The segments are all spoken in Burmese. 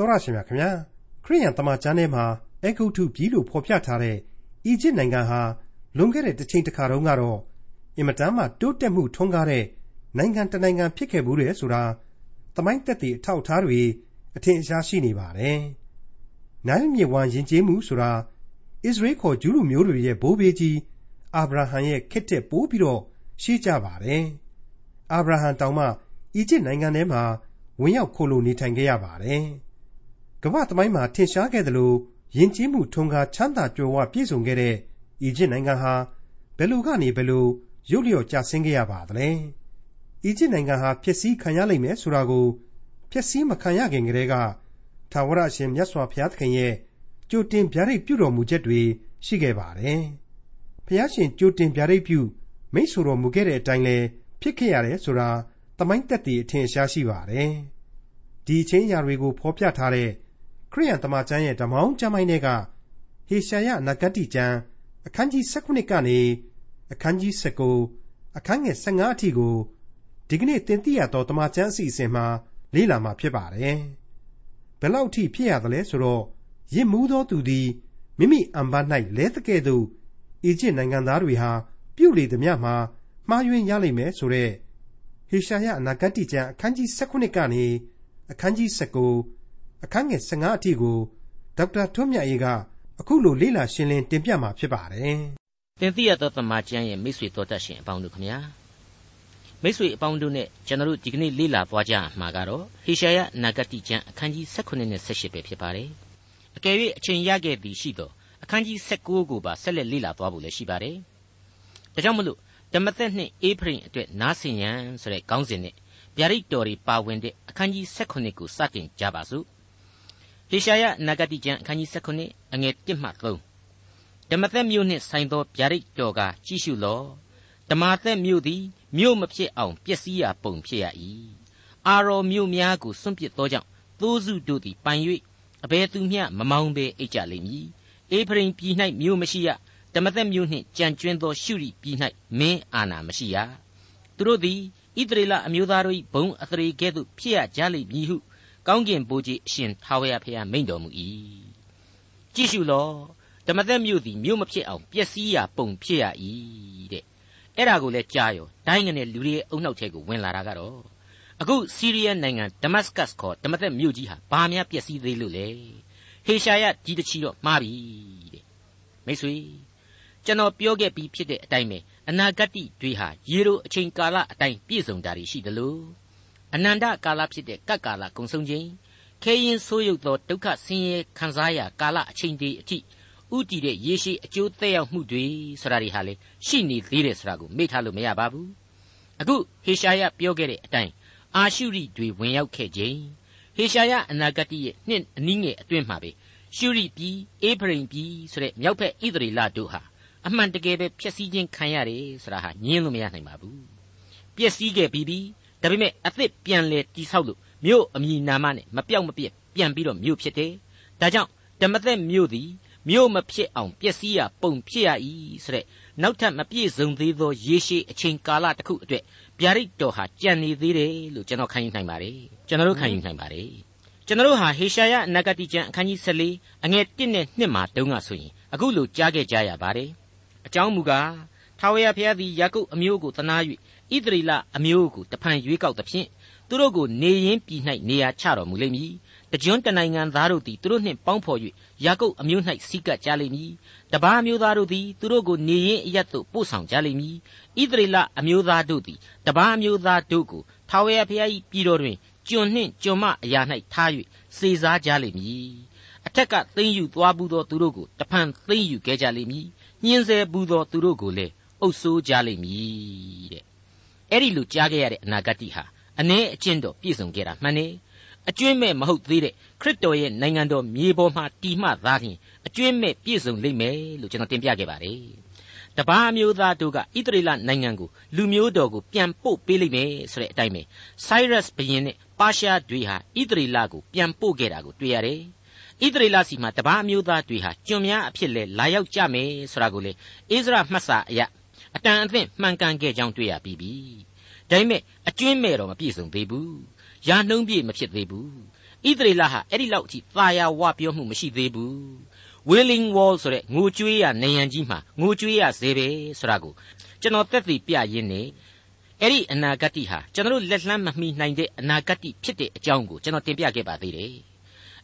တော်ရရှိမြခင်ဗျာခရိယန်တမန်ကျမ်းထဲမှာအဂုတ်ထုပြည်လို့ဖော်ပြထားတဲ့အီဂျစ်နိုင်ငံဟာလွန်ခဲ့တဲ့တစ်ချိန်တစ်ခါတုန်းကတော့အင်မတန်မှတိုးတက်မှုထွန်းကားတဲ့နိုင်ငံတစ်နိုင်ငံဖြစ်ခဲ့မှုတဲ့ဆိုတာသမိုင်းသက်သေအထောက်အထားတွေအထင်ရှားရှိနေပါတယ်။နိုင်မြေဝမ်ယဉ်ကျေးမှုဆိုတာအစ္စရေးခေါ်ဂျူးလူမျိုးတွေရဲ့ဘိုးဘေးကြီးအာဗြဟံရဲ့ခက်တဲ့ပိုးပြီးတော့ရှေ့ကြပါတယ်။အာဗြဟံတောင်မှအီဂျစ်နိုင်ငံထဲမှာဝင်ရောက်ခိုလိုနေထိုင်ခဲ့ရပါတယ်။ ကမ္ဘာသမိုင်းမှာ ထင်ရှားခဲ့သလိုယဉ်ကျေးမှုထွန်းကား ချမ်းသာကြွယ်ဝပြည့်စုံခဲ့တဲ့ အီဂျစ်နိုင်ငံဟာ ဘယ်လိုကနေ ဘယ်လိုရုတ်လျော့ကျဆင်းခဲ့ရပါသလဲ။အီဂျစ်နိုင်ငံဟာ ဖျက်ဆီးခံရလိမ့်မယ်ဆိုတာကို ဖျက်ဆီးမခံရခင်ကတည်းက ထာဝရအရှင်မြတ်စွာဘုရားသခင်ရဲ့ ကြိုတင်ဗျာဒိတ်ပြုတော်မူချက်တွေရှိခဲ့ပါတယ်။ဘုရားရှင် ကြိုတင်ဗျာဒိတ်ပြု မိတ်ဆိုတော်မူခဲ့တဲ့အတိုင်းလဲဖြစ်ခဲ့ရတယ်ဆိုတာ သမိုင်းသက်သေ အထင်ရှားရှိပါတယ်။ဒီအချင်းအရာတွေကို ဖော်ပြထားတဲ့ ခရိယန်တမန်ကျမ်းရဲ့ဓမ္မအောင်ကျမ်းပိုင်းတွေကဟေရှာယနဂတိကျမ်းအခန်းကြီး19ကနေအခန်းကြီး19အခန်းငယ်15အထိကိုဒီကနေ့တင်ပြရတော့တမန်ကျမ်းအစီအစဉ်မှာလေ့လာမှာဖြစ်ပါတယ်။ဘယ်လောက်ထိဖြစ်ရသလဲဆိုတော့ရစ်မှုသောသူသည်မိမိအံပါ၌လဲတကဲ့သို့အီဂျစ်နိုင်ငံသားတွေဟာပြုတ်လေသည်မြမှာမှားယွင်းရလိမ့်မယ်ဆိုတဲ့ဟေရှာယအနာဂတ်ကျမ်းအခန်းကြီး19ကနေအခန်းကြီး19 အခန်းငယ်15အထိကိုဒေါက်တာထွန်းမြတ်ရေးကအခုလိုလေ့လာရှင်းလင်းတင်ပြมาဖြစ်ပါတယ်။တင်ပြရသောသမာကျမ်းရဲ့မိတ်ဆွေတော်တတ်ရှင်အပေါင်းတို့ခမညာမိတ်ဆွေအပေါင်းတို့နဲ့ကျွန်တော်တို့ဒီကနေ့လေ့လာသွားကြမှာကတော့ဟေရှာယအနာဂတ်ကျမ်းအခန်းကြီး18နဲ့18ပဲဖြစ်ပါတယ်။အကယ်၍အချိန်ရခဲ့သည်ရှိတော့အခန်းကြီး19ကိုပါဆက်လက်လေ့လာသွားဖို့လည်းရှိပါတယ်။ဒါကြောင့်မလို့ဓမ္မသက်နှင့်အေဖရင်အတွက်နားဆင်ရန်ဆိုတဲ့ခေါင်းစဉ်နဲ့ဗျာဒိတ်တော်တွေပါဝင်တဲ့အခန်းကြီး18ကိုစတင်ကြပါစို့ ဟေရှာယနဂတိကျမ်းအခန်းကြီး18အငယ်1မှ3ဓမ္မသက်မြို့နှင့်ဆိုင်သောဗျာဒိတ်တော်ကကြည့်ရှုလောဓမ္မသက်မြို့သည်မြို့မဖြစ်အောင်ပျက်စီးရာပုံဖြစ်ရ၏အာရော်မြို့များကိုစွန့်ပစ်သောကြောင့်သိုးစုတို့သည်ပိုင်၍အဘယ်သူမျှမမောင်းဘဲအိတ်ကြလိမ့်မည်အေဖရင်ပြည်၌မြို့မရှိရဓမ္မသက်မြို့နှင့်ကြံကျွင်းသောရှုရီပြည်၌မင်းအာဏာမရှိရသူတို့သည်ဣသရေလအမျိုးသားတို့၏ဘုံအသရေကဲ့သို့ဖြစ်ရကြလိမ့်မည်ဟု ကောင်းကင်ဘိုးကြီးအရှင်ထာဝရဘုရားမိန့်တော်မူ၏ကြည့်ရှုလောဓမ္မသက်မြို့သည်မြို့မဖြစ်အောင်ပျက်စီးရာပုံဖြစ်ရ၏တဲ့အဲ့ဒါကိုလည်းကြားရောဒိုင်းငနဲ့လူတွေရဲ့အုံနောက်ထဲကိုဝင်လာတာကတော့အခုစီးရီးယားနိုင်ငံဒမတ်စကတ်ခေါ်ဓမ္မသက်မြို့ကြီးဟာဘာများပျက်စီးသေးလို့လဲဟေရှာယကြီးတချီတော့မှားပြီတဲ့မိတ်ဆွေကျွန်တော်ပြောခဲ့ပြီးဖြစ်တဲ့အတိုင်းပဲအနာဂတ်တွေဟာရေတို့အချိန်ကာလအတိုင်းပြည့်စုံတာရှိတယ်လို့ အနန္တကာလဖြစ်တဲ့ကပ်ကာလကုံဆုံးခြင်းခဲရင်ဆိုးရုပ်သောဒုက္ခဆင်းရဲခံစားရာကာလအချိန်တွေအထိဥတည်တဲ့ရေရှည်အကျိုးသက်ရောက်မှုတွေဆိုတာတွေဟာလေရှိနေသေးတယ်ဆိုတာကိုမေ့ထားလို့မရပါဘူးအခုဟေရှာယပြောခဲ့တဲ့အတိုင်းအာရှုရိတွေဝင်ရောက်ခဲ့ခြင်းဟေရှာယအနာဂတ်ရဲ့နှစ်အနည်းငယ်အတွင်းမှာပဲရှုရိပြည်အေဖရိမ်ပြည်ဆိုတဲ့မြောက်ဘက်ဣသရေလတို့ဟာအမှန်တကယ်ပဲဖျက်ဆီးခြင်းခံရတယ်ဆိုတာဟာညင်းလို့မရနိုင်ပါဘူးပျက်စီးခဲ့ပြီးပြီ ဒါပေမဲ့အသစ်ပြန်လဲတိဆောက်လို့မြို့အမည်နာမနဲ့မပြောက်မပြက်ပြန်ပြီးတော့မြို့ဖြစ်တယ်ဒါကြောင့်ဓမ္မသက်မြို့သည်မြို့မဖြစ်အောင်ပျက်စီးရပုံဖြစ်ရ၏ဆိုတဲ့နောက်ထပ်မပြည့်စုံသေးသောရေရှည်အချိန်ကာလတစ်ခုအတွက်ဗျာဒိတ်တော်ဟာကြံနေသေးတယ်လို့ကျွန်တော်ခံယူနိုင်ပါတယ်ကျွန်တော်တို့ခံယူနိုင်ပါတယ်ကျွန်တော်တို့ဟာဟေရှာယနဂတိကျမ်းအခန်းကြီး14အငယ်1နဲ့2မှာတုန်းကဆိုရင်အခုလိုကြားခဲ့ကြရပါတယ်အကြောင်းမူကားထာဝရဘုရားသည်ယာကုပ်အမျိုးကိုသနာ၍ ဣသရေလအမျိုးကိုတဖန်ရွေးကောက်သဖြင့်သူတို့ကိုနေရင်းပြည်၌နေရာချတော်မူလိမ့်မည်တကြွတနိုင်ငံသားတို့သည်သူတို့နှင့်ပေါင်းဖော်၍ယာကုပ်အမျိုး၌စီးကပ်ကြလိမ့်မည်တပားမျိုးသားတို့သည်သူတို့ကိုနေရင်းအရတ်သို့ပို့ဆောင်ကြလိမ့်မည်ဣသရေလအမျိုးသားတို့သည်တပားမျိုးသားတို့ကိုထာဝရဘုရား၏ပြည်တော်တွင်ကျွန်နှင့်ကျွန်မအရာ၌ထား၍စေစားကြလိမ့်မည်အထက်ကသိမ့်ယူသွားဘူးသောသူတို့ကိုတဖန်သိမ့်ယူခဲ့ကြလိမ့်မည်ညှင်းဆဲဘူးသောသူတို့ကိုလည်းအုပ်ဆိုးကြလိမ့်မည်တဲ့ အဲ့ဒီလိုကြားခဲ့ရတဲ့အနာဂတ်ဟာအ ਨੇ အကျင့်တော်ပြည့်စုံခဲ့တာမှန်တယ်အကျွင့်မဲ့မဟုတ်သေးတဲ့ခရစ်တော်ရဲ့နိုင်ငံတော်မြေပေါ်မှာတည်မှသာလျှင်အကျွင့်မဲ့ပြည့်စုံလိမ့်မယ်လို့ကျွန်တော်တင်ပြခဲ့ပါတယ်တပားမျိုးသားတို့ကဣသရေလနိုင်ငံကိုလူမျိုးတော်ကိုပြန်ပို့ပေးလိမ့်မယ်ဆိုတဲ့အတိုင်းပဲ Cyrus ဘုရင်နဲ့ပါရှားတွေဟာဣသရေလကိုပြန်ပို့ခဲ့တာကိုတွေ့ရတယ်ဣသရေလစီမှာတပားမျိုးသားတွေဟာကျွန်များအဖြစ်လဲလာရောက်ကြမယ်ဆိုတာကိုလေအိစရာမှတ်စာအရ အတန်အသင့်မှန်ကန်ခဲ့ကြောင်းတွေ့ရပြီးပြီဒါပေမဲ့အကျွင်းမဲ့တော့မပြည့်စုံသေးဘူးရာနှုံးပြည့်မဖြစ်သေးဘူးဣသရေလဟာအဲ့ဒီလောက်အထိသာယာဝပြောမှုမရှိသေးဘူး willing wall ဆိုတဲ့ငိုကြွေးရနေရန်ကြီးမှာငိုကြွေးရစေပဲဆိုတာကိုကျွန်တော်သက်သေပြရင်းနေအဲ့ဒီအနာဂတ်ဟာကျွန်တော်လက်လှမ်းမမီနိုင်တဲ့အနာဂတ်ဖြစ်တဲ့အကြောင်းကိုကျွန်တော်တင်ပြခဲ့ပါသေးတယ်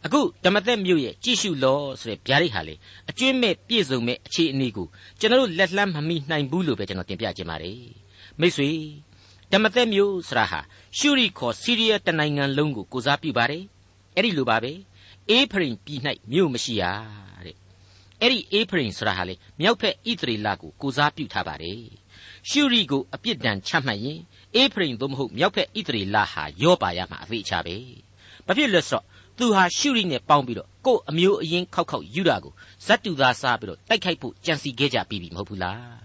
အခုဓမ္မသက်မြို့ရဲ့ကြည့်ရှုလောဆိုတဲ့ဗျာဒိတ်ဟာလေအကျွင့်မဲ့ပြည့်စုံမဲ့အခြေအနေကိုကျွန်တော်လက်လှမ်းမမီနိုင်ဘူးလို့ပဲကျွန်တော်တင်ပြခြင်းပါတယ်မိတ်ဆွေဓမ္မသက်မြို့ဆိုတာဟာရှုရီခေါ်စီးရီးယားတနိုင်ငံလုံးကိုကိုစားပြုပါတယ်အဲ့ဒီလိုပါပဲအေးဖရင်ပြည်၌မြို့မရှိရတဲ့အဲ့ဒီအေးဖရင်ဆိုတာဟာလေမြောက်ဖက်ဣသရေလကိုကိုစားပြုထားပါတယ်ရှုရီကိုအပြစ်ဒဏ်ချမှတ်ရင်အေးဖရင်သို့မဟုတ်မြောက်ဖက်ဣသရေလဟာရောပါရမှာအသေးချပဲဘာဖြစ်လဲဆိုတော့ သူဟာရှုရိနဲ့ပေါင်းပြီးတော့ကို့အမျိုးအရင်းခောက်ခောက်ယူတာကိုဇတ်တူသားစားပြီးတော့တိုက်ခိုက်ဖို့ကြံစီခဲ့ကြပြီးပြီမဟုတ်ဘူးလား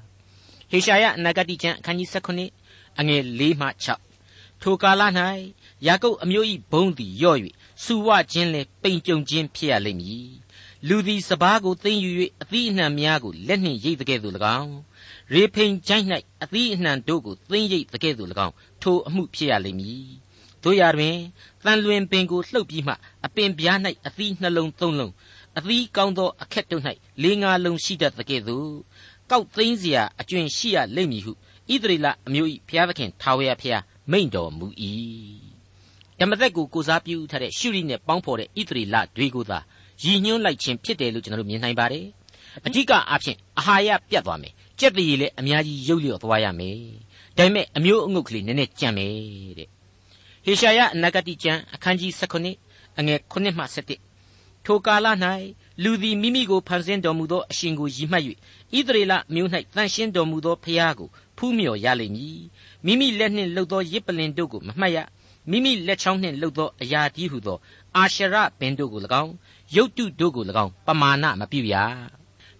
ဟေရှာယအနာဂတိကျမ်းအခန်းကြီး19အငယ်၄မှ6ထိုကာလ၌ယာကုပ်အမျိုး၏ဘုံသည်ရော့၍စူဝခြင်းလဲပိန်ကြုံခြင်းဖြစ်ရလိမ့်မည်လူသည်စပားကိုသိမ့်ယူ၍အသီးအနှံများကိုလက်နှင့်ရိတ်တဲ့ကဲ့သို့၎င်းရေဖိန်ချိုင်း၌အသီးအနှံတို့ကိုသိမ့်ရိတ်တဲ့ကဲ့သို့၎င်းထိုအမှုဖြစ်ရလိမ့်မည် တို့ရတွင်တန်လွင်ပင်ကိုလှုပ်ပြီးမှအပင်ပြား၌အသီးနှလုံးသုံးလုံးအသီးကောင်းသောအခက်တို့၌လေးငါလုံးရှိတတ်တဲ့ကဲ့သို့ကောက်သိမ်းเสียအကျွင်ရှိရလိမ့်မည်ဟုဣသရေလအမျိုး၏ဘုရားသခင်ထာဝရဘုရားမိန့်တော်မူ၏ဓမ္မသက်ကိုကိုစားပြုထားတဲ့ရှုရိနဲ့ပေါင်းဖော်တဲ့ဣသရေလတွေကိုသာရည်ညွှန်းလိုက်ခြင်းဖြစ်တယ်လို့ကျွန်တော်တို့မြင်နိုင်ပါတယ်အဓိကအားဖြင့်အာဟာရပြတ်သွားမယ်ကြက်တရီလည်းအများကြီးရုပ်လျော့သွားရမယ်ဒါပေမဲ့အမျိုးအငုတ်ကလေးနည်းနည်းကြံမယ်တဲ့ ဟေရှာယအနာဂတိကျမ်းအခန်းကြီး19အငယ်9မှ17ထိုကာလ၌လူသည်မိမိကိုဖန်ဆင်းတော်မူသောအရှင်ကိုရည်မှတ်၍ဣသရေလမြို့၌တန်ရှင်းတော်မူသောဖျားကိုဖူးမြော်ရလိမ့်မည်မိမိလက်နှင့်လှုပ်သောရစ်ပလင်တို့ကိုမမှတ်ရမိမိလက်ချောင်းနှင့်လှုပ်သောအရာကြီးဟုသော အာရှရပင်တို့ကို၎င်းရုတ်တုတို့ကို၎င်းပမာဏမပြုရ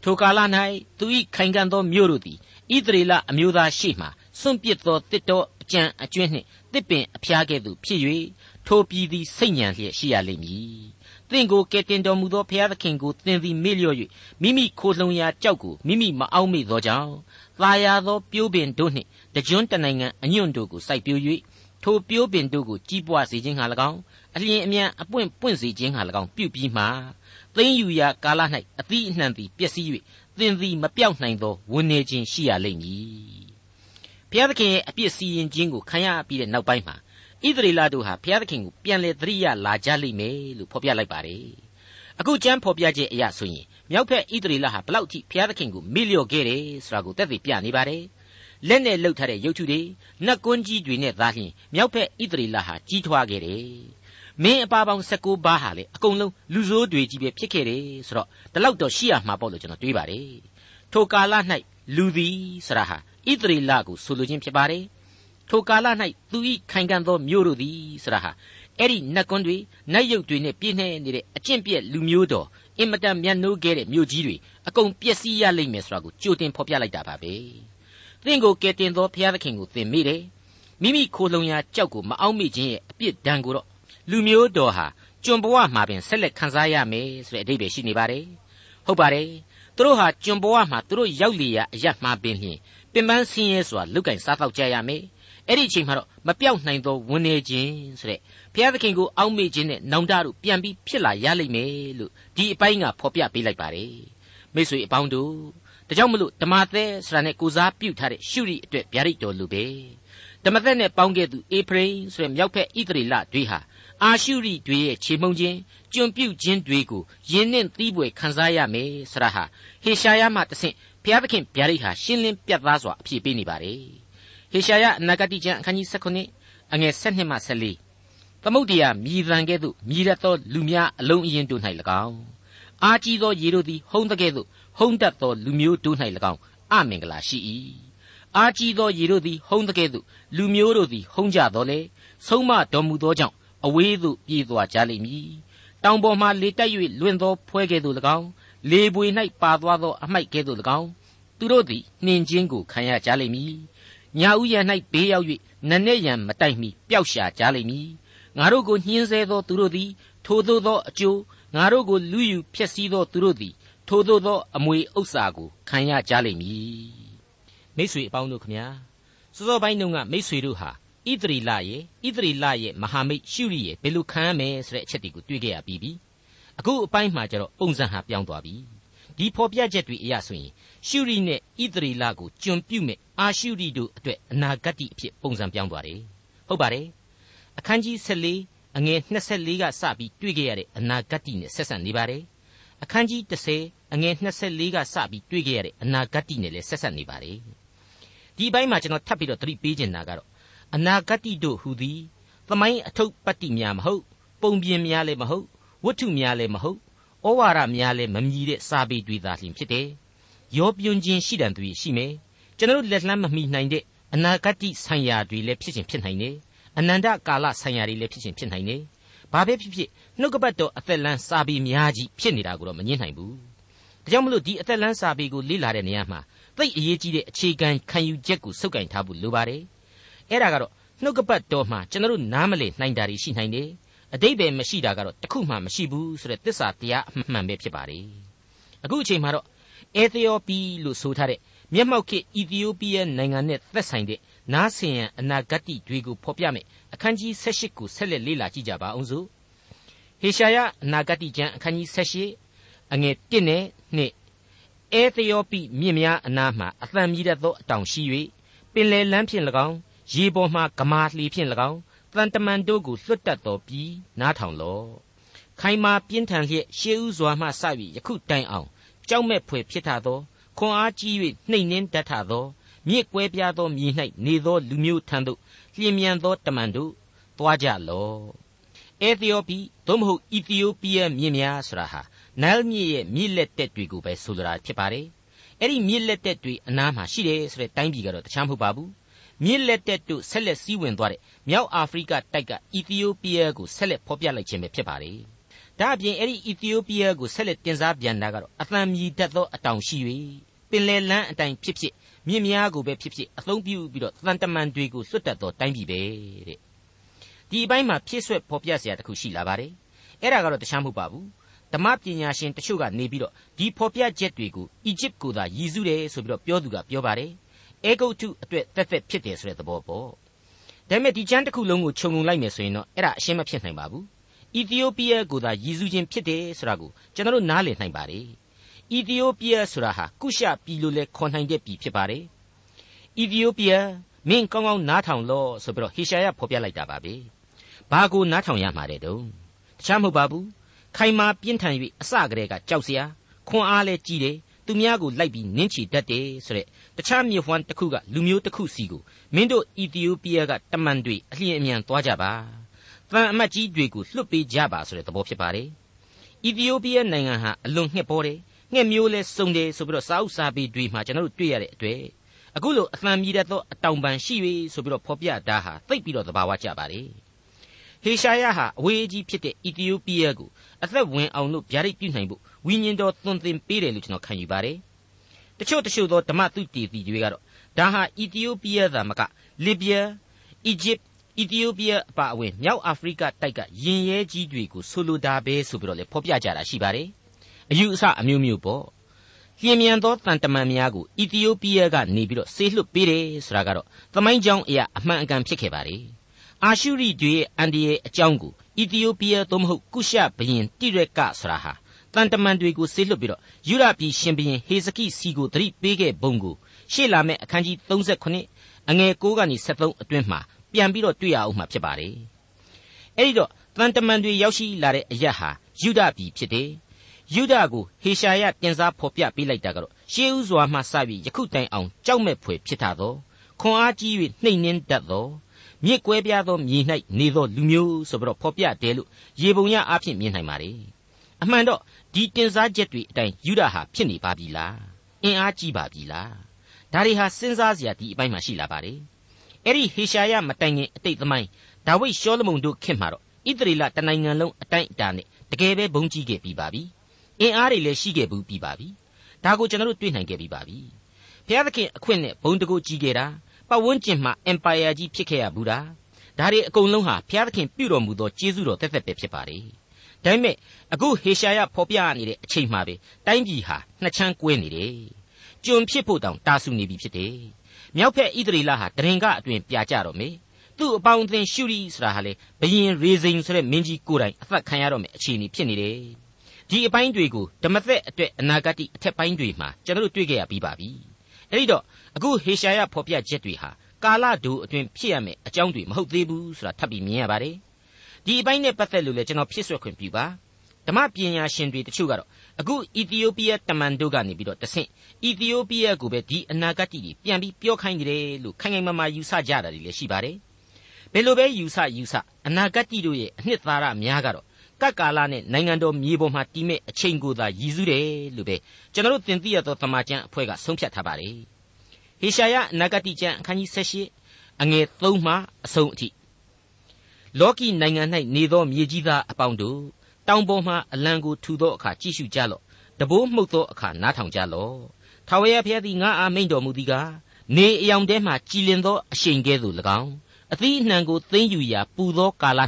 ထိုကာလ၌သူ၏ခိုင်ခံ့သောမြို့တို့သည်ဣသရေလအမျိုးသားရှိမှစွန့်ပစ်သောတစ်တော်အကြံအကျွင်းနှင့် တစ်ပင်အဖျားကဲ့သို့ဖြစ်၍ထိုပြည်သည်စိတ်ညံလျက်ရှိရလိမ့်မည်။သင်ကိုကယ်တင်တော်မူသောဘုရားသခင်ကိုသင်သည်မေ့လျော့၍မိမိခိုလှုံရာကြောက်ကိုမိမိမအောင်မေ့သောကြောင့်သာယာသောပြိုးပင်တို့နှင့်တကြွန်းတနိုင်ငံအညွန့်တို့ကိုစိုက်ပျိုး၍ထိုပြိုးပင်တို့ကိုကြီးပွားစေခြင်းဟာ၎င်းအလျင်အမြန်အပွင့်ပွင့်စေခြင်းဟာ၎င်းပြုပြီးမှသိမ့်ယူရာကာလ၌အသီးအနှံသည်ပျက်စီး၍သင်သည်မပြောက်နိုင်သောဝန်းနေခြင်းရှိရလိမ့်မည် ဘုရားသခင်ရဲ့အပြစ်စီရင်ခြင်းကိုခံရပြီးတဲ့နောက်ပိုင်းမှာဣသရေလတို့ဟာဘုရားသခင်ကိုပြန်လဲသတိရလာကြလိမ့်မယ်လို့ဖော်ပြလိုက်ပါတယ်အခုကျမ်းဖော်ပြချက်အရဆိုရင်မြောက်ဖက်ဣသရေလဟာဘလောက်ထိဘုရားသခင်ကိုမေ့လျော့ခဲ့တယ်ဆိုတာကိုသက်သေပြနေပါတယ်လက်နဲ့လှုပ်ထားတဲ့ရုပ်ထုတွေနတ်ကွန်းကြီးတွေနဲ့သာလျှင်မြောက်ဖက်ဣသရေလဟာကြီးထွားခဲ့တယ်မင်းအပါပေါင်း16ပါးဟာလေအကုန်လုံးလူဆိုးတွေကြီးပဲဖြစ်ခဲ့တယ်ဆိုတော့ဒီလောက်တော့ရှိရမှာပေါ့လို့ကျွန်တော်တွေးပါတယ်ထိုကာလ၌လူသည်ဆရာဟာ ဣသရေလကိုဆိုလိုခြင်းဖြစ်ပါတယ်ထိုကာလ၌သူဤခိုင်ခံ့သောမြို့တို့သည်ဆရာဟာအဲ့ဒီနတ်ကွန်းတွေနတ်ရုပ်တွေနဲ့ပြည့်နှဲနေတဲ့အကျင့်ပြက်လူမျိုးတော်အင်မတန်မြတ်နိုးခဲ့တဲ့မြို့ကြီးတွေအကုန်ပျက်စီးရလိမ့်မယ်ဆိုတာကိုကြိုတင်ဖော်ပြလိုက်တာပါပဲသင်ကိုကယ်တင်သောဘုရားသခင်ကိုသင်မိတယ်မိမိခိုလုံရာကြောက်ကိုမအောင်မိခြင်းရဲ့အပြစ်ဒဏ်ကိုတော့လူမျိုးတော်ဟာကျွန်ဘဝမှာပင်ဆက်လက်ခံစားရမယ်ဆိုတဲ့အဓိပ္ပာယ်ရှိနေပါတယ်ဟုတ်ပါတယ်သူတို့ဟာကျွန်ဘဝမှာသူတို့ရောက်လျာအရမှာပင်လျင် ပင်ပန်းဆင်းရဲစွာလုကင်စားတော့ကြရမယ်အဲ့ဒီအချိန်မှာတော့မပြောက်နိုင်သောဝန်နေခြင်းဆိုတဲ့ဘုရားသခင်ကိုအောက်မေ့ခြင်းနဲ့နောင်တတို့ပြန်ပြီးဖြစ်လာရလိမ့်မယ်လို့ဒီအပိုင်းကဖော်ပြပေးလိုက်ပါတယ်မိတ်ဆွေအပေါင်းတို့ဒါကြောင့်မလို့ဓမ္မသဲဆိုတာနဲ့ကိုစားပြုထားတဲ့ရှုရီအတွက်ဗျာဒိတ်တော်လူပဲဓမ္မသက်နဲ့ပေါင်းခဲ့သူအေဖရိမ်ဆိုတဲ့မြောက်ဖက်ဣသရေလတွေဟာ အာရှုရိတွေရဲ့ခြေမှုန်ခြင်းကျွံပြုတ်ခြင်းတွေကိုယင်းနှင့်သီးပွေခံစားရမယ်ဆရာဟာဟေရှာယမှတဆင့်ဘုရားသခင်ဗျာဒိတ်ဟာရှင်းလင်းပြတ်သားစွာအပြည့်ပေးနေပါတယ်ဟေရှာယအနာဂတိကျမ်းအခန်းကြီး19အငယ်7မှ14သမုတ်တရားမြည်သံကဲ့သို့မြည်ရသောလူများအလုံးအရင်တို့၌၎င်းအာကြီးသောရေတို့သည်ဟုံးတကဲ့သို့ဟုံးတတ်သောလူမျိုးတို့၌၎င်းအမင်္ဂလာရှိ၏အာကြီးသောရေတို့သည်ဟုံးတကဲ့သို့လူမျိုးတို့သည်ဟုံးကြတော်လေဆုံးမတော်မူသောကြောင့် အဝေးသို့ပြေးသွားကြလိမ့်မည်တောင်ပေါ်မှလေတက်၍လွင့်သောဖွဲကဲ့သို့၎င်းလေပွေ၌ပါသွားသောအမိုက်ကဲ့သို့၎င်းသူတို့သည်နှင်ခြင်းကိုခံရကြလိမ့်မည်ညာဥယျာ၌ဘေးရောက်၍နနဲ့ရံမတိုက်မီပျောက်ရှာကြလိမ့်မည်ငါတို့ကိုညှင်းဆဲသောသူတို့သည်ထိုသို့သောအကျိုးငါတို့ကိုလူယူဖျက်ဆီးသောသူတို့သည်ထိုသို့သောအမွေဥစ္စာကိုခံရကြလိမ့်မည်မိษွေအပေါင်းတို့ခမညာစောစောပိုင်းတုန်းကမိษွေတို့ဟာ ဣသရီလရဲ့ဣသရီလရဲ့မဟာမိတ်ရှုရိရဲ့ဘယ်လိုခံရမယ်ဆိုတဲ့အချက်တွေကိုတွေ့ခဲ့ရပြီးပြီအခုအပိုင်းမှာကျတော့ပုံစံဟာပြောင်းသွားပြီဒီဖော်ပြချက်တွေအရဆိုရင်ရှုရိနဲ့ဣသရေလကိုကျွန်ပြုမဲ့အာရှုရိတို့အတွက်အနာဂတ်အဖြစ်ပုံစံပြောင်းသွားတယ်ဟုတ်ပါတယ်အခန်းကြီး14အငယ်24ကစပြီးတွေ့ခဲ့ရတဲ့အနာဂတ်နဲ့ဆက်ဆံနေပါတယ်အခန်းကြီး30အငယ်24ကစပြီးတွေ့ခဲ့ရတဲ့အနာဂတ်နဲ့လည်းဆက်ဆက်နေပါတယ်ဒီအပိုင်းမှာကျွန်တော်ထပ်ပြီးတော့သတိပေးချင်တာကတော့ အနာဂတ်တို့ဟူသည်သမိုင်းအထုပ်ပတ္တိများမဟုတ်ပုံပြင်များလည်းမဟုတ်ဝတ္ထုများလည်းမဟုတ်ဩဝါဒများလည်းမမြည်တဲ့စာပေတွေသာလျှင်ဖြစ်တယ်ရောပြွန်ခြင်းရှိတန်သူရှိမယ်ကျွန်တော်လက်လှမ်းမမီနိုင်တဲ့အနာဂတ်ဆိုင်ရာတွေလည်းဖြစ်ခြင်းဖြစ်နိုင်တယ်အနန္တကာလဆိုင်ရာတွေလည်းဖြစ်ခြင်းဖြစ်နိုင်တယ်ဘာပဲဖြစ်ဖြစ်နှုတ်ကပတ်တော်အသက်လန်းစာပေများကြီးဖြစ်နေတာကိုတော့မငြင်းနိုင်ဘူးဒါကြောင့်မလို့ဒီအသက်လန်းစာပေကိုလေ့လာတဲ့နေရာမှာသိအရေးကြီးတဲ့အခြေခံခံယူချက်ကိုစုပ်ကိုင်ထားဖို့လိုပါတယ် အဲ့ဒါကတော့နှုတ်ကပတ်တော်မှာကျွန်တော်တို့နားမလည်နိုင်တာတွေရှိနိုင်တယ်အတိတ်ပဲမရှိတာကတော့တခုမှမရှိဘူးဆိုတဲ့သစ္စာတရားအမှန်ပဲဖြစ်ပါတယ်အခုအချိန်မှာတော့အေသီယိုပီလို့ဆိုထားတဲ့မျက်မှောက်ခေတ်အီသီယိုးပီးယားနိုင်ငံနဲ့သက်ဆိုင်တဲ့နားဆင်ရန်အနာဂတ်တွေကိုဖော်ပြမယ်အခန်းကြီး16ကိုဆက်လက်လေ့လာကြည့်ကြပါအောင်စို့ဟေရှာယအနာဂတ်ကျမ်းအခန်းကြီး16အငယ်1နဲ့2အဲသယောပိမြင့်များအနားမှအသံမြည်တတ်သောအတောင်ရှိ၍ပင်လယ်လမ်းဖြင့်၎င်း ရေပေါ်မှဂမာလှီဖြင့်၎င်းတန်တမန်တို့ကိုလွတ်တတ်တော်ပြီးနားထောင်လော့ခိုင်မာပြင်းထန်လျက်ရှေးဥစွာမှစ၍ယခုတိုင်အောင်ကြောက်မဲ့ဖွယ်ဖြစ်ထသောခွန်အားကြီး၍နှိမ်နှင်းတတ်ထသောမြစ်ကွဲပြားသောမြေ၌နေသောလူမျိုးထံသို့လျင်မြန်သောတမန်တို့သွားကြလော့အဲသီယိုပီသို့မဟုတ်အီသီယိုးပီးယားမြစ်များဆိုတာဟာနိုင်းလ်မြစ်ရဲ့မြစ်လက်တက်တွေကိုပဲဆိုလိုတာဖြစ်ပါတယ်အဲ့ဒီမြစ်လက်တက်တွေအနားမှာရှိတယ်ဆိုတဲ့တိုင်းပြည်ကတော့တခြားမဟုတ်ပါဘူး မြစ်လက်တက်တို့ဆက်လက်စီးဝင်သွားတဲ့မြောက်အာဖရိကတိုက်ကအီသီယိုးပီးယားကိုဆက်လက်ဖော်ပြလိုက်ခြင်းပဲဖြစ်ပါတယ်။ဒါအပြင်အဲ့ဒီအီသီယိုးပီးယားကိုဆက်လက်တင်စားပြန်တာကတော့အသံမြည်တတ်သောအတောင်ရှိ၍ပင်လယ်လမ်းအတိုင်းဖြစ်ဖြစ်မြစ်များကိုပဲဖြစ်ဖြစ်အသုံးပြုပြီးတော့သံတမန်တွေကိုလွတ်တက်သောတိုင်းပြည်ပဲတဲ့။ဒီအပိုင်းမှာဖြည့်ဆွက်ဖော်ပြစရာတခုရှိလာပါတယ်။အဲ့ဒါကတော့တခြားမဟုတ်ပါဘူး။ဓမ္မပညာရှင်တချို့ကနေပြီးတော့ဒီဖော်ပြချက်တွေကိုအီဂျစ်ကိုသာရည်စူးတယ်ဆိုပြီးတော့ပြောသူကပြောပါတယ် အဲဂုတ်ထုအတွက်သက်သက်ဖြစ်တယ်ဆိုတဲ့သဘောပေါ့ဒါပေမဲ့ဒီကျမ်းတစ်ခုလုံးကိုခြုံငုံလိုက်မယ်ဆိုရင်တော့အဲ့ဒါအရှင်းမဖြစ်နိုင်ပါဘူးအီသီယိုးပီးယားကိုသာရည်စူးခြင်းဖြစ်တယ်ဆိုတာကိုကျွန်တော်တို့နားလည်နိုင်ပါတယ်အီသီယိုးပီးယားဆိုတာဟာကုရှပြည်လိုလဲခေါ်နိုင်တဲ့ပြည်ဖြစ်ပါတယ်အီသီယိုးပီးယားမင်းကောင်းကောင်းနားထောင်လို့ဆိုပြီးတော့ဟေရှာယဖော်ပြလိုက်တာပါပဲဘာကိုနားထောင်ရမှာတဲ့တုံးတခြားမဟုတ်ပါဘူးခိုင်မာပြင်းထန်၍အစကတည်းကကြောက်စရာခွန်အားလည်းကြီးတယ်သူများကိုလိုက်ပြီးနင်းချတတ်တယ်ဆိုတဲ့တ ခြားမြေဖွမ်းတစ်ခုကလူမျိုးတစ်ခုစီကိုမင်းတို့အီသီယိုးပီးယားကတမန်တွေအလျင်အမြန်သွားကြပါတန်အမတ်ကြီးတွေကိုလွှတ်ပေးကြပါဆိုတဲ့သဘောဖြစ်ပါတယ်အီသီယိုးပီးယားနိုင်ငံဟာအလွန်ငှက်ပေါ်တယ်ငှက်မျိုးလဲစုံတယ်ဆိုပြီးတော့စာအုပ်စာပေတွေမှာကျွန်တော်တို့တွေ့ရတဲ့အတွေ့အခုလိုအသံမြည်တတ်သောအတောင်ပံရှိ၍ဆိုပြီးတော့ဖော်ပြတာဟာသိပ်ပြီးတော့သဘာဝကျပါတယ်ဟေရှာယဟာအဝေးကြီးဖြစ်တဲ့အီသီယိုးပီးယားကိုအသက်ဝင်အောင်လို့ဗျာဒိတ်ပြုနိုင်ဖို့ဝိညာဉ်တော်သွန်သင်ပေးတယ်လို့ကျွန်တော်ခံယူပါတယ်။ တချို့တချို့သောဓမ္မသုတေသီတွေကတော့ဒါဟာအီသီယိုးပီးယားသာမကလစ်ဗျာအီဂျစ်အီသီယိုးပီးယားအပါအဝင်မြောက်အာဖရိကတိုက်ကရင်ရဲကြီးတွေကိုဆိုလိုတာပဲဆိုပြီးတော့လေဖော်ပြကြတာရှိပါတယ်။အယူအဆအမျိုးမျိုးပေါ့။လျင်မြန်သောတန်တမန်များကိုအီသီယိုးပီးယားကနေပြီးတော့ဆေးလွှတ်ပေးတယ်ဆိုတာကတော့သမိုင်းကြောင်းအရာအမှန်အကန်ဖြစ်ခဲ့ပါတယ်။အာရှုရိတွေရဲ့အန်ဒီရဲ့အကြောင်းကိုအီသီယိုးပီးယားသို့မဟုတ်ကုရှဘရင်တိရက်ကဆိုတာဟာ တန်တမန်တွေကိုဆေးလွတ်ပြီးတော့ယူရပြည်ရှင်ဘရင်ဟေဇကိစီကိုသတိပေးခဲ့ပုံကိုရှေ့လာမယ့်အခန်းကြီး38အငယ်9ကနေ73အတွင်းမှာပြန်ပြီးတော့တွေ့ရအောင်မှာဖြစ်ပါတယ်။အဲဒီတော့တန်တမန်တွေရောက်ရှိလာတဲ့အရက်ဟာယူဒပြည်ဖြစ်တယ်။ယူဒကိုဟေရှာယတင်စားဖော်ပြပေးလိုက်တာကတော့ရှေးဥစွာမှစပြီးယခုတိုင်အောင်ကြောက်မဲ့ဖွယ်ဖြစ်တာတော့ခွန်အားကြီး၍နှိမ်နှင်းတတ်သောမြစ်ကွဲပြားသောမြေ၌နေသောလူမျိုးဆိုပြီးတော့ဖော်ပြတယ်လို့ရေပုံရအဖြစ်မြင်နိုင်ပါ रे အမှန်တော့ ဒီတင်စားချက်တွေအတိုင်းယူဒဟာဖြစ်နေပါပြီလားအင်အားကြီးပါပြီလားဒါတွေဟာစဉ်းစားစရာဒီအပိုင်းမှာရှိလာပါ रे အဲ့ဒီဟေရှာယမတိုင်ခင်အတိတ်သမိုင်းဒါဝိဒ်ရှောလမုန်တို့ခင်မှာတော့ဣသရေလတနိုင်ငံလုံးအတိုင်းအတာနဲ့တကယ်ပဲဘုံကြီးခဲ့ပြီးပါပြီအင်အားတွေလည်းရှိခဲ့ဘူးပြီးပါပြီဒါကိုကျွန်တော်တို့တွေ့နိုင်ခဲ့ပြီးပါပြီဘုရားသခင်အခွင့်နဲ့ဘုံတကူကြီးခဲ့တာပတ်ဝန်းကျင်မှာ empire ကြီးဖြစ်ခဲ့ရဘူးလားဒါတွေအကုန်လုံးဟာဘုရားသခင်ပြုတော်မူသောကျေးဇူးတော်သက်သက်ပဲဖြစ်ပါလေ ဒါပေမဲ့အခုဟေရှာယဖော်ပြနေတဲ့အချိန်မှာပဲတိုင်းပြည်ဟာနှစ်ချမ်းကွဲနေတယ်ကျွန်ဖြစ်ဖို့တောင်တာဆူနေပြီဖြစ်တယ်မြောက်ဖက်ဣသရေလဟာတရင်ကအတွင်ပြကြတော့မေသူသူ့အပေါင်းအသင်းရှုရီဆိုတာဟာလေဘယင်ရေစိန်ဆိုတဲ့မင်းကြီးကိုယ်တိုင်အသက်ခံရတော့မယ်အခြေအနေဖြစ်နေတယ်ဒီအပိုင်းတွေကိုဓမ္မသက်အတွက်အနာဂတ်အထက်ပိုင်းတွေမှာကျွန်တော်တို့တွေ့ကြရပြီးပါပြီအဲ့ဒီတော့အခုဟေရှာယဖော်ပြချက်တွေဟာကာလဒူအတွင်ဖြစ်ရမယ်အကြောင်းတွေမဟုတ်သေးဘူးဆိုတာထပ်ပြီးမြင်ရပါတယ် ဒီအပိုင်းနဲ့ပတ်သက်လို့လည်းကျွန်တော်ဖြစ်ဆွခွင့်ပြုပါဓမ္မပညာရှင်တွေတချို့ကတော့အခုအီသီယိုးပီးယားတမန်တို့ကနေပြီးတော့တဆင့်အီသီယိုးပီးယားကိုပဲဒီအနာဂတ်ကြီးပြန်ပြီးပြောခိုင်းကြတယ်လို့ခိုင်ခိုင်မာမာယူဆကြတာတွေလည်းရှိပါတယ်ဘယ်လိုပဲယူဆယူဆအနာဂတ်ကြီးတို့ရဲ့အနှစ်သာရများကတော့ကပ်ကာလနဲ့နိုင်ငံတော်မြေပေါ်မှာတည်မဲ့အချိန်ကိုသာရည်စူးတယ်လို့ပဲကျွန်တော်တို့သင်သိရသောသမာကျမ်းအဖွဲ့ကဆုံးဖြတ်ထားပါတယ်ဟေရှာယအနာဂတ်ကျမ်းအခန်းကြီး78အငယ်3မှအဆုံးအထိ လောကီနိုင်ငံ၌နေသောမြေကြီးသားအပေါင်းတို့တောင်ပေါ်မှအလံကိုထူသောအခါကြည့်ရှုကြလော့တဘိုးမှုတ်သောအခါနားထောင်ကြလော့ထာဝရဘုရားသည်ငါအာမိန်တော်မူသည်ကားနေအယောင်ထဲမှကြည်လင်သောအရှိန်ကဲ့သို့၎င်းအသီးအနှံကိုသိမ့်ယူရာပူသောကာလ၌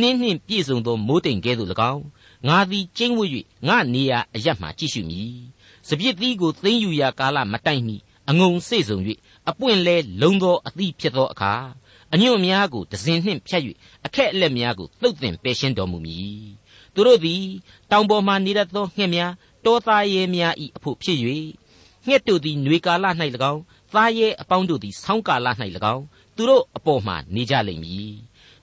နှင်းနှင့်ပြည့်စုံသောမိုးတိမ်ကဲ့သို့၎င်းငါသည်ကျင်းဝတ်၍ငါနေရာအရတ်မှကြည့်ရှုမည်စပြစ်သီးကိုသိမ့်ယူရာကာလမတိုင်မီအငုံစေ့စုံ၍အပွင့်လဲလုံသောအသီးဖြစ်သောအခါ အညွန့်များကိုဒဇင်နှင့်ဖြတ်၍အခက်အလက်များကိုသုတ်သင်ပယ်ရှင်းတော်မူမည်သူတို့သည်တောင်ပေါ်မှနေတတ်သောငှက်များတောသားရဲများ၏အဖို့ဖြစ်၍ငှက်တို့သည်ຫນွေကာလ၌၎င်းသားရဲအပေါင်းတို့သည်ဆောင်းကာလ၌၎င်းသူတို့အပေါ်မှနေကြလိမ့်မည်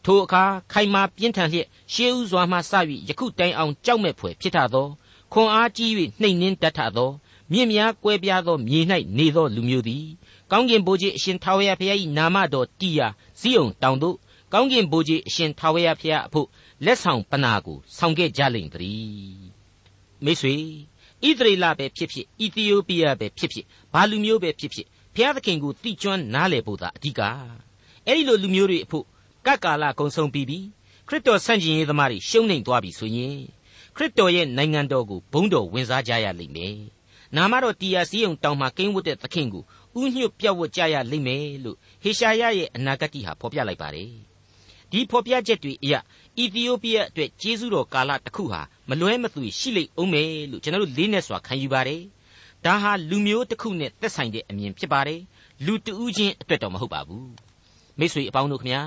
ထိုအခါခိုင်မာပြင်းထန်လျက်ရှေးဥစွာမှစ၍ယခုတိုင်အောင်ကြောက်မဲ့ဖွယ်ဖြစ်ထသောခွန်အားကြီး၍နှိမ်နှင်းတတ်ထသောမြင့်များကွဲပြားသောမြေ၌နေသောလူမျိုးသည်ကောင်းကင်ဘိုးကြီးအရှင်ထာဝရဘုရား၏နာမတော်တည်ရာ ဇီးုံတောင်သို့ကောင်းကင်ဘိုးကြီးအရှင်ထာဝရဘုရားအဖို့လက်ဆောင်ပနာကိုဆောင်ခဲ့ကြလိမ့်တည်းမိတ်ဆွေဣသရေလပဲဖြစ်ဖြစ်အီသီယိုးပီးယားပဲဖြစ်ဖြစ်ဘာလူမျိုးပဲဖြစ်ဖြစ်ဘုရားသခင်ကိုတိကျွမ်းနားလည်ဖို့သာအဓိကအဲ့ဒီလိုလူမျိုးတွေအဖို့ကကာလကုံဆုံးပြီးပြီခရစ်တော်ဆန့်ကျင်ရေးသမားတွေရှုံးနိမ့်သွားပြီဆိုရင်ခရစ်တော်ရဲ့နိုင်ငံတော်ကိုဘုန်းတော်ဝင်စားကြရလိမ့်မယ် နာမတော်တီယာစည်းုံတောင်မှာကိန်းဝတ်တဲ့သခင်ကိုဥညွတ်ပြောက်ဝတ်ကြရလိမ့်မယ်လို့ဟေရှာယရဲ့အနာဂတ်ဟာဖော်ပြလိုက်ပါတယ်ဒီဖော်ပြချက်တွေအရအီသီယိုးပီးယားအတွက်ကျေးဇူးတော်ကာလတစ်ခုဟာမလွဲမသွေရှိလိမ့်အောင်မယ်လို့ကျွန်တော်တို့လေးနဲ့စွာခံယူပါတယ်ဒါဟာလူမျိုးတစ်ခုနဲ့သက်ဆိုင်တဲ့အမြင်ဖြစ်ပါတယ်လူတဦးချင်းအတွက်တော့မဟုတ်ပါဘူးမိတ်ဆွေအပေါင်းတို့ခင်ဗျာ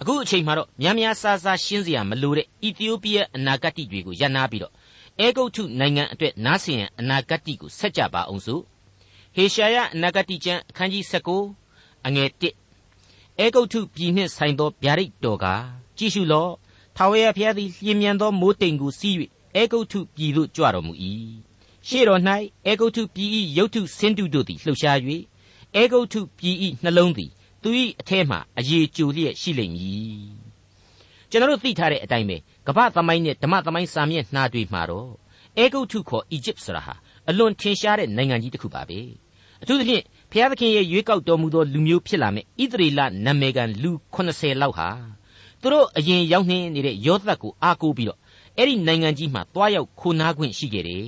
အခုအချိန်မှာတော့များများဆာဆာရှင်းစရာမလိုတဲ့အီသီယိုးပီးယားအနာဂတ်တွေကိုရန်နာပြီးတော့ အဲဂုတ်ထုနိုင်ငံအတွက်နားဆင်ရန်အနာဂတ်ကိုဆက်ကြပါအောင်စို့ဟေရှာယအနာဂတ်ကျမ်းအခန်းကြီး19အငယ်1အဲဂုတ်ထုပြည်နှင့်ဆိုင်သောဗျာဒိတ်တော်ကကြည့်ရှုလော့ထာဝရဘုရားသည်လျင်မြန်သောမိုးတိမ်ကိုစီး၍အဲဂုတ်ထုပြည်သို့ကြွတော်မူ၏ရှေ့တော်၌အဲဂုတ်ထုပြည်၏ရုတ်ထုဆင်းတုတို့သည်လှုပ်ရှား၍အဲဂုတ်ထုပြည်၏နှလုံးသည်သူ၏အထဲမှအယေကျိုလျက်ရှိလိမ့်မည် ကျွန်တော်တို့သိထားတဲ့အတိုင်းပဲကမ္ဘာသမိုင်းနဲ့ဓမ္မသမိုင်းစာမျက်နှာတွေမှာတော့အဲဂုတ်ထုခေါ်အီဂျစ်ဆိုတာဟာအလွန်ထင်ရှားတဲ့နိုင်ငံကြီးတစ်ခုပါပဲအထူးသဖြင့်ဘုရားသခင်ရဲ့ရွေးကောက်တော်မူသောလူမျိုးဖြစ်လာမယ့်ဣသရေလနာမည်ကန်လူ80လောက်ဟာသူတို့အရင်ရောက်နှင်းနေတဲ့ယောသတ်ကိုအားကိုးပြီးတော့အဲ့ဒီနိုင်ငံကြီးမှာတွားရောက်ခိုနားခွင့်ရှိခဲ့တယ်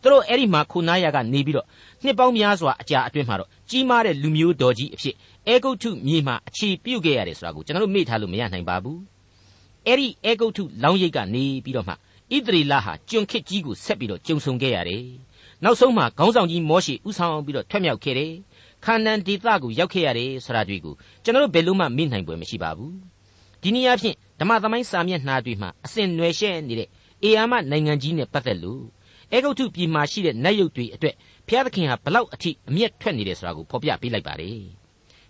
သူတို့အဲ့ဒီမှာခိုနားရကနေပြီးတော့နှစ်ပေါင်းများစွာအကြာအတွင်းမှာတော့ကြီးမားတဲ့လူမျိုးတော်ကြီးအဖြစ်အဲဂုတ်ထုမြေမှာအခြေပြုတ်ခဲ့ရတယ်ဆိုတာကိုကျွန်တော်တို့မေ့ထားလို့မရနိုင်ပါဘူး အဲ့ဒီအဲဂုတ်ထုလောင်းရိပ်ကနေပြီးတော့မှဣသရေလဟာကျွန်ခစ်ကြီးကိုဆက်ပြီးတော့ကျုံဆုံခဲ့ရတယ်နောက်ဆုံးမှာခေါင်းဆောင်ကြီးမောရှေဥဆောင်ပြီးတော့ထွက်မြောက်ခဲ့တယ်ခါနန်ဒေသကိုရောက်ခဲ့ရတယ်ဆိုတာတွေ့ကိုကျွန်တော်တို့ဘယ်လို့မှမေ့နိုင်ပွဲမရှိပါဘူးဒီနည်းအားဖြင့်ဓမ္မသမိုင်းစာမျက်နှာတွေမှာအစဉ်နွယ်ရှဲနေတဲ့အေယာမနိုင်ငံကြီးနဲ့ပတ်သက်လို့အေဂုတ်ထုပြည်မှာရှိတဲ့နတ်ရုပ်တွေအတွက်ဘုရားသခင်ဟာဘလောက်အထိအမျက်ထွက်နေတယ်ဆိုတာကိုဖော်ပြပေးလိုက်ပါတယ်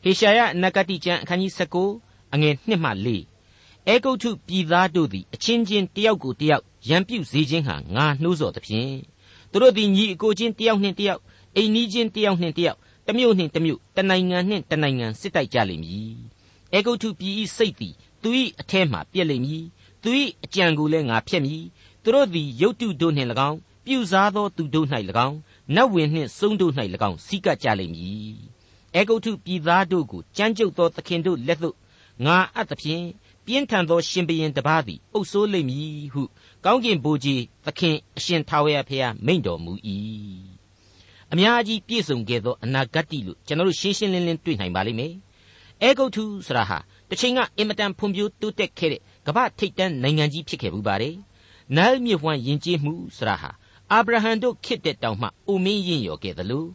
ဟေရှာယနဂတိကျမ်းအခန်းကြီး19အငယ်1မှ4 အေဂုတ်ထုပြည်သားတို့သည်အချင်းချင်းတယောက်ကိုတယောက်ရန်ပြုစေခြင်းဟာငါနှိုးဆော်သဖြင့်သူတို့သည်ညီအကိုချင်းတယောက်နှင့်တယောက်အိမ်နီးချင်းတယောက်နှင့်တယောက်တမျိုးနှင့်တမျိုးတနိုင်ငံနှင့်တနိုင်ငံစစ်တိုက်ကြလိမ့်မည်အေဂုတ်ထုပြည်ဤစိတ်သည်သူ၏အထဲမှပြက်လိမ့်မည်သူ၏အကြံကိုလည်းငါဖျက်မည်သူတို့သည်ရုတ်တုတို့နှင့်၎င်းပြူစားသောသူတို့၌၎င်းနတ်ဝင်နှင့်စုံတို့၌၎င်းစီကပ်ကြလိမ့်မည်အေဂုတ်ထုပြည်သားတို့ကိုကြမ်းကြုတ်သောသခင်တို့လက်သို့ငါအပ်သဖြင့် ပြင်းထန်သောရှင်ဘရင်တပါးသည်အုပ်ဆိုးလိမ့်မည်ဟုကောင်းကင်ဘိုးကြီးသခင်အရှင်ထာဝရဘုရားမိန့်တော်မူ၏အများကြီးပြည့်စုံခဲ့သောအနာဂတ်တိလို့ကျွန်တော်တို့ရှင်းရှင်းလင်းလင်းတွေ့နိုင်ပါလိမ့်မယ်အေဂုတ်ထုဆိုတာဟာတစ်ချိန်ကအင်မတန်ဖွံ့ဖြိုးတိုးတက်ခဲ့တဲ့ကမ္ဘာထိပ်တန်းနိုင်ငံကြီးဖြစ်ခဲ့ဘူးပါတယ်။နိုင်းမြစ်ဝှမ်းယဉ်ကျေးမှုဆိုတာဟာအာဗြဟံတို့ခေတ်တဲ့တောင်မှအိုမင်းရင်ရော်ခဲ့တယ်လို့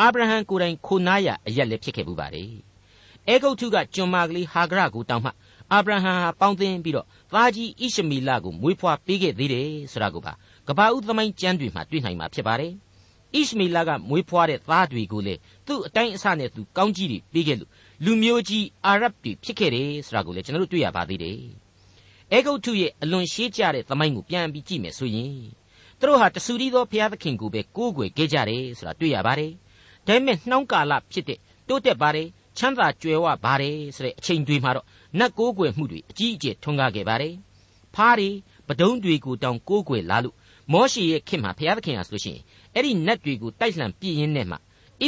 အာဗြဟံကိုယ်တိုင်ခိုနားရအရက်လည်းဖြစ်ခဲ့ဘူးပါတယ်။အဲဂုတ်ထုကကျွန်မကလေးဟာဂရကိုတောင်းမှ အာဗြဟံဟာပေါင်းသင်းပြီးတော့သားကြီးဣရှမီလကိုမွေးဖွားပေးခဲ့သေးတယ်ဆိုတာကိုပါကဘာဦးသမိုင်းကျမ်းတွေမှာတွေ့နိုင်မှာဖြစ်ပါတယ်ဣရှမီလကမွေးဖွားတဲ့သားတွေကိုလေသူ့အတိုင်းအဆနဲ့သူကောင်းကြီးတွေပေးခဲ့လို့လူမျိုးကြီးအာရဗ်တွေဖြစ်ခဲ့တယ်ဆိုတာကိုလည်းကျွန်တော်တို့တွေ့ရပါသေးတယ်အဲဂုတ်ထုရဲ့အလွန်ရှေးကြတဲ့သမိုင်းကိုပြန်ပြီးကြည့်မယ်ဆိုရင်သူတို့ဟာတဆူရီသောဘုရားသခင်ကိုပဲကိုးကွယ်ခဲ့ကြတယ်ဆိုတာတွေ့ရပါတယ်ဒါပေမဲ့နှောင်းကာလဖြစ်တဲ့တိုးတက်ပါတယ်ချမ်းသာကြွယ်ဝပါတယ်ဆိုတဲ့အချိန်တွေမှာတော့ နတ်ကိုးကွယ်မှုတွေအကြီးအကျယ်ထွန်းကားခဲ့ပါတယ်ဖားတွေပဒုံးတွေကိုတောင်ကိုးကွယ်လာလို့မောရှေရဲ့ခင်မှာဘုရားသခင်ဟာဆိုလို့ရှိရင်အဲ့ဒီနတ်တွေကိုတိုက်လှန်ပြည့်ရင်းနဲ့မှဣ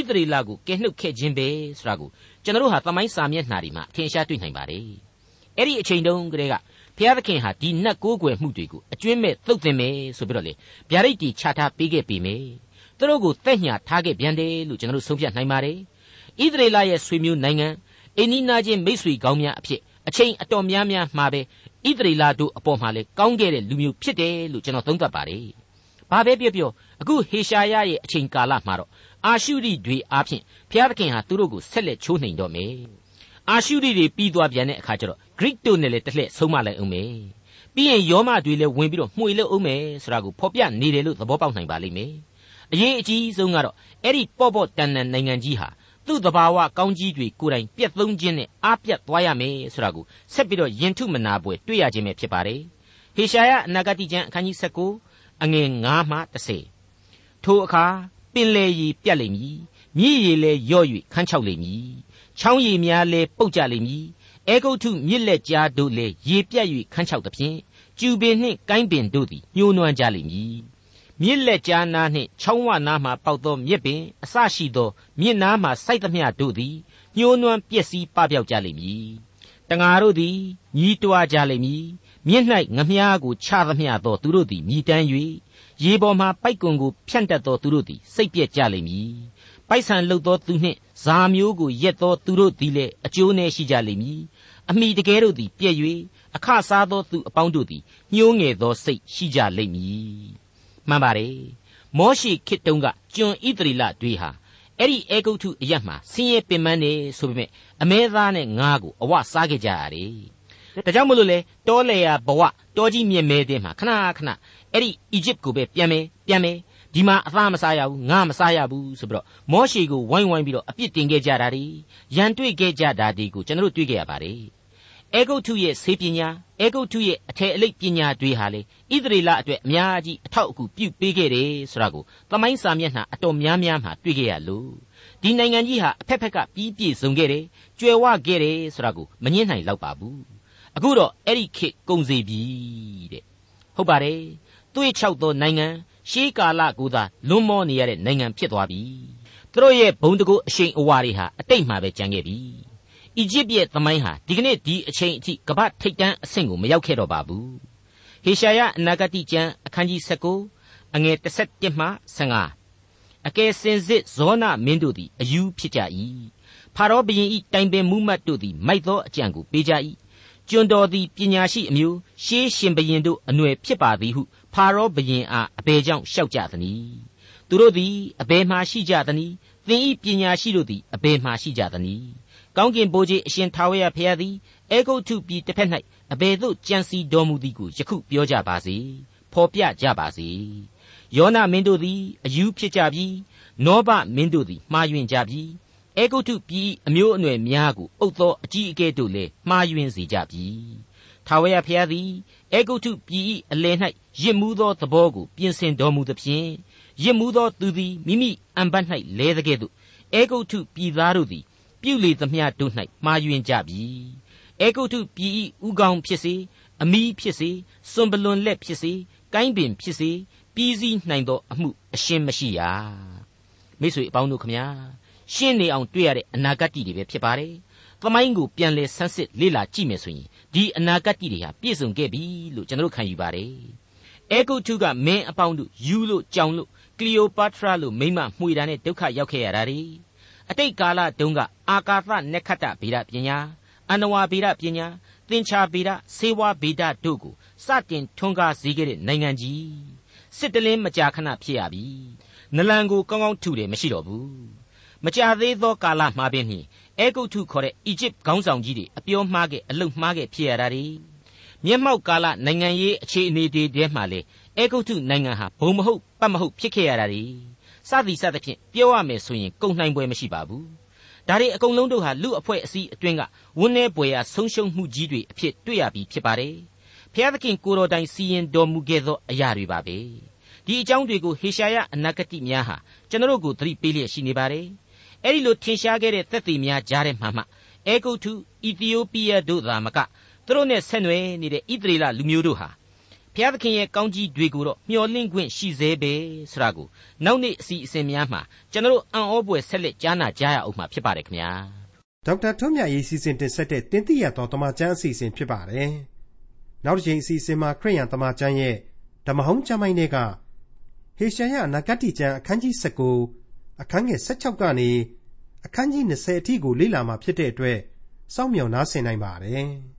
သရေလကိုကယ်နှုတ်ခဲ့ခြင်းပဲဆိုတာကိုကျွန်တော်တို့ဟာသမိုင်းစာမျက်နှာတွေမှာအထင်ရှားတွေ့နိုင်ပါတယ်အဲ့ဒီအချိန်တုန်းကတည်းကဘုရားသခင်ဟာဒီနတ်ကိုးကွယ်မှုတွေကိုအကျွင်းမဲ့သုတ်သင်မယ်ဆိုပြီးတော့လေဗျာဒိတ်တီချထားပေးခဲ့ပြီမယ်သူတို့ကိုတက်ညာထားခဲ့ပြန်တယ်လို့ကျွန်တော်တို့ဆုံးဖြတ်နိုင်ပါတယ်ဣသရေလရဲ့ဆွေမျိုးနိုင်ငံအိန္ဒိနာချင်းမိတ်ဆွေကောင်းများအဖြစ် အချိန်အတော်များများမှာပဲဣသရေလတို့အပေါ်မှာလေကောင်းခဲ့တဲ့လူမျိုးဖြစ်တယ်လို့ကျွန်တော်သုံးသပ်ပါတယ်။ဘာပဲပြောပြောအခုဟေရှာယရဲ့အချိန်ကာလမှာတော့အာရှုရိတွေအားဖြင့်ဘုရားသခင်ဟာသူတို့ကိုဆက်လက်ချိုးနှိမ်တော့မယ်။အာရှုရိတွေပြီးသွားပြန်တဲ့အခါကျတော့ Greek တို့နဲ့လည်းတစ်လှည့်ဆုံးမလိုက်အောင်မယ်။ပြီးရင်ယောမတွေလည်းဝင်ပြီးတော့မှွေလို့အောင်မယ်ဆိုတာကိုဖော်ပြနေတယ်လို့သဘောပေါက်နိုင်ပါလိမ့်မယ်။အရေးအကြီးဆုံးကတော့အဲ့ဒီပေါ့ပေါ့တန်တန်နိုင်ငံကြီးဟာ သူ့တဘာဝကောင်းကြီးတွေကိုယ်တိုင်ပြက်သုံးခြင်းနဲ့အားပြတ်သွားရမယ်ဆိုတာကိုဆက်ပြီးတော့ယင်ထုမနာပွဲတွေ့ရခြင်းပဲဖြစ်ပါတယ်။ဟေရှာယအနာဂတိကျမ်းအခန်းကြီး19အငယ်9မှ10ထိုအခါပင်လေရီပြတ်လိမ့်မည်မြည်ရီလည်းရော့၍ခန်းချောက်လိမ့်မည်ချောင်းရီများလည်းပုတ်ကြလိမ့်မည်အဲဂုတ်ထုမြစ်လက်ကြားတို့လည်းရေပြတ်၍ခန်းချောက်သဖြင့်ကျူပင်နှင့်ကိုင်းပင်တို့သည်ညှိုးနွမ်းကြလိမ့်မည် မြစ်လက်ကြားနားနှင့်ချောင်းဝနားမှပေါက်သောမြစ်ပင်အစရှိသောမြစ်နားမှစိုက်သမျှတို့သည်ညှိုးနွမ်းပျက်စီးပပျောက်ကြလိမ့်မည်တငါတို့သည်ညီးတွားကြလိမ့်မည်မြစ်၌ငမြားကိုချသမျှသောသူတို့သည်မြည်တမ်း၍ရေပေါ်မှပိုက်ကွန်ကိုဖြန့်တတ်သောသူတို့သည်စိတ်ပြက်ကြလိမ့်မည်ပိုက်ဆံလှုပ်သောသူနှင့်ဇာမျိုးကိုရက်သောသူတို့သည်လည်းအကျိုးနည်းရှိကြလိမ့်မည်အမိတကယ်တို့သည်ပြည့်၍အခစားသောသူအပေါင်းတို့သည်ညှိုးငယ်သောစိတ်ရှိကြလိမ့်မည် မှန်ပါတယ်မောရှိခေတ်တုန်းကကျွန်ဣသရီလတွေဟာအဲ့ဒီအေဂုတ်ထုအရက်မှာဆင်းရဲပင်ပန်းနေဆိုပေမဲ့အမဲသားနဲ့ငါးကိုအဝစားခဲ့ကြရတယ်ဒါကြောင့်မလို့လေတောလေယာဘဝတောကြီးမြင့်မဲတဲ့မှာခဏခဏအဲ့ဒီအီဂျစ်ကိုပဲပြန်မယ်ပြန်မယ်ဒီမှာအသားမစားရဘူးငါမစားရဘူးဆိုပြီးတော့မောရှေကိုဝိုင်းဝိုင်းပြီးတော့အပြစ်တင်ခဲ့ကြတာဒီရန်တွေ့ခဲ့ကြတာဒီကိုကျွန်တော်တို့တွေ့ခဲ့ရပါတယ် အေဂုတ်ထုရဲ့ဆေးပညာအေဂုတ်ထုရဲ့အထည်အလိပ်ပညာတွေဟာလေဣသရေလအတွက်အများကြီးအထောက်အကူပြုပေးခဲ့တယ်ဆိုတာကိုသမိုင်းစာမျက်နှာအတော်များများမှာတွေ့ခဲ့ရလို့ဒီနိုင်ငံကြီးဟာအဖက်ဖက်ကပြီးပြည့်စုံခဲ့တယ်ကြွယ်ဝခဲ့တယ်ဆိုတာကိုမငင်းနိုင်တော့ပါဘူးအခုတော့အဲ့ဒီခေတ်ကုန်စီပြီတဲ့ဟုတ်ပါတယ်သွေးချောက်သောနိုင်ငံရှေးကာလကိုသာလွန်မောနေရတဲ့နိုင်ငံဖြစ်သွားပြီသူတို့ရဲ့ဘုံတကူအရှိန်အဝါတွေဟာအတိတ်မှာပဲကျန်ခဲ့ပြီ အီဂျစ်ရဲ့သမိုင်းဟာဒီကနေ့ဒီအချိန်အထိကမ္ဘာထိပ်တန်းအဆင့်ကိုမရောက်ခဲ့တော့ပါဘူးဟေရှာယအနာဂတိကျမ်းအခန်းကြီး19အငယ်17မှ15အကယ်စင်စစ်ဇောနမင်းတို့သည်အယူဖြစ်ကြ၏ဖာရောဘုရင်ဤတိုင်ပင်မှုမှတ်တို့သည်မိုက်သောအကြံကိုပေးကြ၏ကျွန်တော်သည်ပညာရှိအမျိုးရှေးရှင်ဘရင်တို့အနွယ်ဖြစ်ပါသည်ဟုဖာရောဘရင်အားအဘယ်ကြောင့်လျှောက်ကြသနည်းသူတို့သည်အဘယ်မှရှိကြသနည်းသင်ဤပညာရှိတို့သည်အဘယ်မှရှိကြသနည်း ကောင်းကင်ဘိုးကြီးအရှင်ထာဝရဘုရားသည်အေဂုတ်ထုပြည်တစ်ဖက်၌အဘယ်သို့ကြံစီတော်မူသည်ကိုယခုပြောကြပါစေဖော်ပြကြပါစေယောနာမင်းတို့သည်အယူဖြစ်ကြပြီနောဘမင်းတို့သည်မှားယွင်းကြပြီအေဂုတ်ထုပြည်အမျိုးအနွယ်များကိုအုပ်သောအကြီးအကဲတို့လည်းမှားယွင်းစေကြပြီထာဝရဘုရားသည်အေဂုတ်ထုပြည်အလယ်၌ရစ်မှုသောသဘောကိုပြင်ဆင်တော်မူသဖြင့်ရစ်မှုသောသူသည်မိမိအံပတ်၌လဲတဲ့ကဲ့သို့အေဂုတ်ထုပြည်သားတို့သည် ပြုလေသမျှတို့၌မှားယွင်းကြပြီအေဂုတ်ထုပြည်ဤဥကောင်းဖြစ်စေအမီးဖြစ်စေစွန်ပလွန်လက်ဖြစ်စေကိုင်းပင်ဖြစ်စေပြီးစည်းနိုင်သောအမှုအရှင်းမရှိရမိတ်ဆွေအပေါင်းတို့ခမညာရှင်းနေအောင်တွေ့ရတဲ့အနာဂတ်တွေပဲဖြစ်ပါတယ်သမိုင်းကိုပြန်လဲဆန်းစစ်လေ့လာကြည့်မယ်ဆိုရင်ဒီအနာဂတ်တွေဟာပြည့်စုံခဲ့ပြီလို့ကျွန်တော်တို့ခံယူပါတယ်အဲဂုတ်ထုကမင်းအပေါင်းတို့ယူလို့ကြောင်လို့ကလီယိုပါထရာလို့မိမမှွေတာနဲ့ဒုက္ခရောက်ခဲ့ရတာ ड़ी အတိတ်ကာလတုန်းကအာကာသနက္ခတ္တဗေဒပညာအနဝဗေဒပညာသင်္ချာဗေဒစေဝဗေဒတို့ကိုစတင်ထွန်းကားစေခဲ့တဲ့နိုင်ငံကြီးစစ်တလင်းမကြာခဏဖြစ်ရပြီနလန်ကိုကောင်းကောင်းထုတယ်မရှိတော့ဘူးမကြာသေးသောကာလမှာပင်နှင့်အဲဂုတ်ထုခေါ်တဲ့အီဂျစ်ခေါင်းဆောင်ကြီးတွေအပြောမှားခဲ့အလုတ်မှားခဲ့ဖြစ်ရတာတွေမျက်မှောက်ကာလနိုင်ငံရေးအခြေအနေတွေထဲမှာလေအဲဂုတ်ထုနိုင်ငံဟာဘုံမဟုတ်ပတ်မဟုတ်ဖြစ်ခဲ့ရတာတွေ စသည်စသဖြင့်ပြောရမယ်ဆိုရင်ကုန်နိုင်ပွဲမရှိပါဘူးဒါတွေအကုန်လုံးတို့ဟာလူအဖွဲ့အစည်းအတွင်းကဝန်း내ပွေရာဆုံးရှုံးမှုကြီးတွေအဖြစ်တွေ့ရပြီးဖြစ်ပါတယ်ဖျားသခင်ကိုတော်တိုင်စီရင်တော်မူခဲ့သောအရာတွေပါပဲဒီအကြောင်းတွေကိုဟေရှာယအနာဂတိများဟာကျွန်တော်တို့ကိုသတိပေးလျက်ရှိနေပါတယ်အဲ့ဒီလိုထင်ရှားခဲ့တဲ့သက်သေများကြားထဲမှာမှအဲဂုတ်ထုအီသီယိုးပီးယားတို့သာမကသူတို့နဲ့ဆက်နွယ်နေတဲ့ဣသရေလလူမျိုးတို့ဟာ ဘုရားသခင်ရဲ့ကောင်းကြီးတွေကိုတော့မျှော်လင့်ခွင့်ရှိသေးပဲဆိုတာကိုနောက်နေ့အစီအစဉ်များမှာကျွန်တော်အံ့ဩဖွယ်ဆက်လက်ကြားနာကြရအောင်မှာဖြစ်ပါတယ်ခင်ဗျာဒေါက်တာထွန်းမြတ်ရေးစီစဉ်တင်ဆက်တဲ့တင်ပြရတော်တမချန်းအစီအစဉ်ဖြစ်ပါတယ်နောက်တစ်ချိန်အစီအစဉ်မှာခရိယံတမချန်းရဲ့ဓမ္မဟောင်းကျမ်းပိုင်းတွေကဟေရှာယနဂတိကျမ်းအခန်းကြီး19အခန်းငယ်16ကနေအခန်းကြီး20အထိကိုလေ့လာမှာဖြစ်တဲ့အတွက်စောင့်မျှော်နားဆင်နိုင်ပါတယ်။